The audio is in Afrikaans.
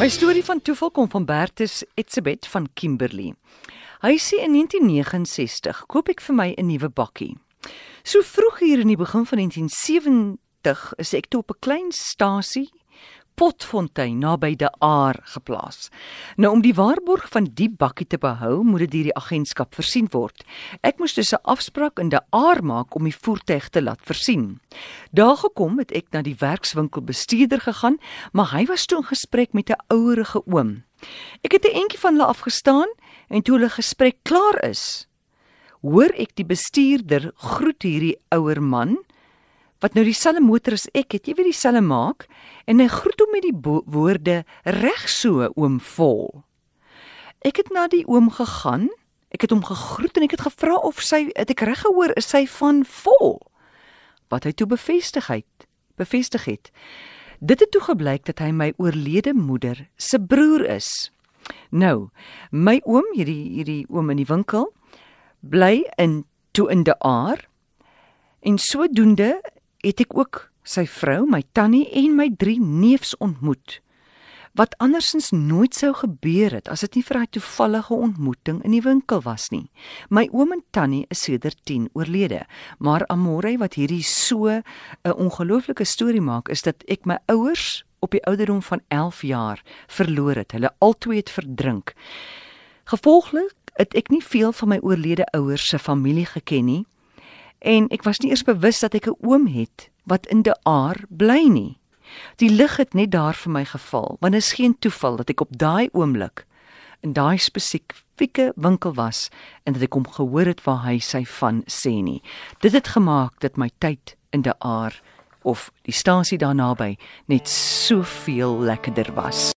My storie van toeval kom van Bertus Etzebeth van Kimberley. Hy sê in 1969 koop ek vir my 'n nuwe bakkie. So vroeg hier in die begin van 1970 is ek toe op 'n klein stasie Potfontein naby De Aar geplaas. Nou om die waarborg van die bakkie te behou, moet dit deur die agentskap versien word. Ek moes dus 'n afspraak in De Aar maak om die voertuig te laat versien. Daar gekom het ek na die werkswinkel bestuurder gegaan, maar hy was toe in gesprek met 'n ouerige oom. Ek het 'n entjie van hulle afgestaan en toe hulle gesprek klaar is, hoor ek die bestuurder groet hierdie ouer man wat nou dieselfde motor as ek het, jy weet dieselfde maak en hy groet hom met die woorde reg so oom vol. Ek het na die oom gegaan. Ek het hom gegroet en ek het gevra of sy het ek reg gehoor is sy van vol. Wat hy toe bevestig het, bevestig het. Dit het toe gebleik dat hy my oorlede moeder se broer is. Nou, my oom, hierdie hierdie oom in die winkel, bly in toe in die aar. En sodoende het ek ook sy vrou, my tannie en my drie neefs ontmoet wat andersins nooit sou gebeur het as dit nie vir 'n toevallige ontmoeting in die winkel was nie. My oom en tannie is sedert 10 oorlede, maar Amore wat hierdie so 'n ongelooflike storie maak is dat ek my ouers op die ouderdom van 11 jaar verloor het. Hulle albei het verdrink. Gevolglik het ek nie veel van my oorlede ouers se familie geken nie en ek was nie eers bewus dat ek 'n oom het wat in die aar bly nie. Die lig het net daar vir my geval, want dit is geen toeval dat ek op daai oomblik in daai spesifieke winkel was en dat ek hom gehoor het waar hy sy van sê nie. Dit het gemaak dat my tyd in die aar of die stasie daar naby net soveel lekkerder was.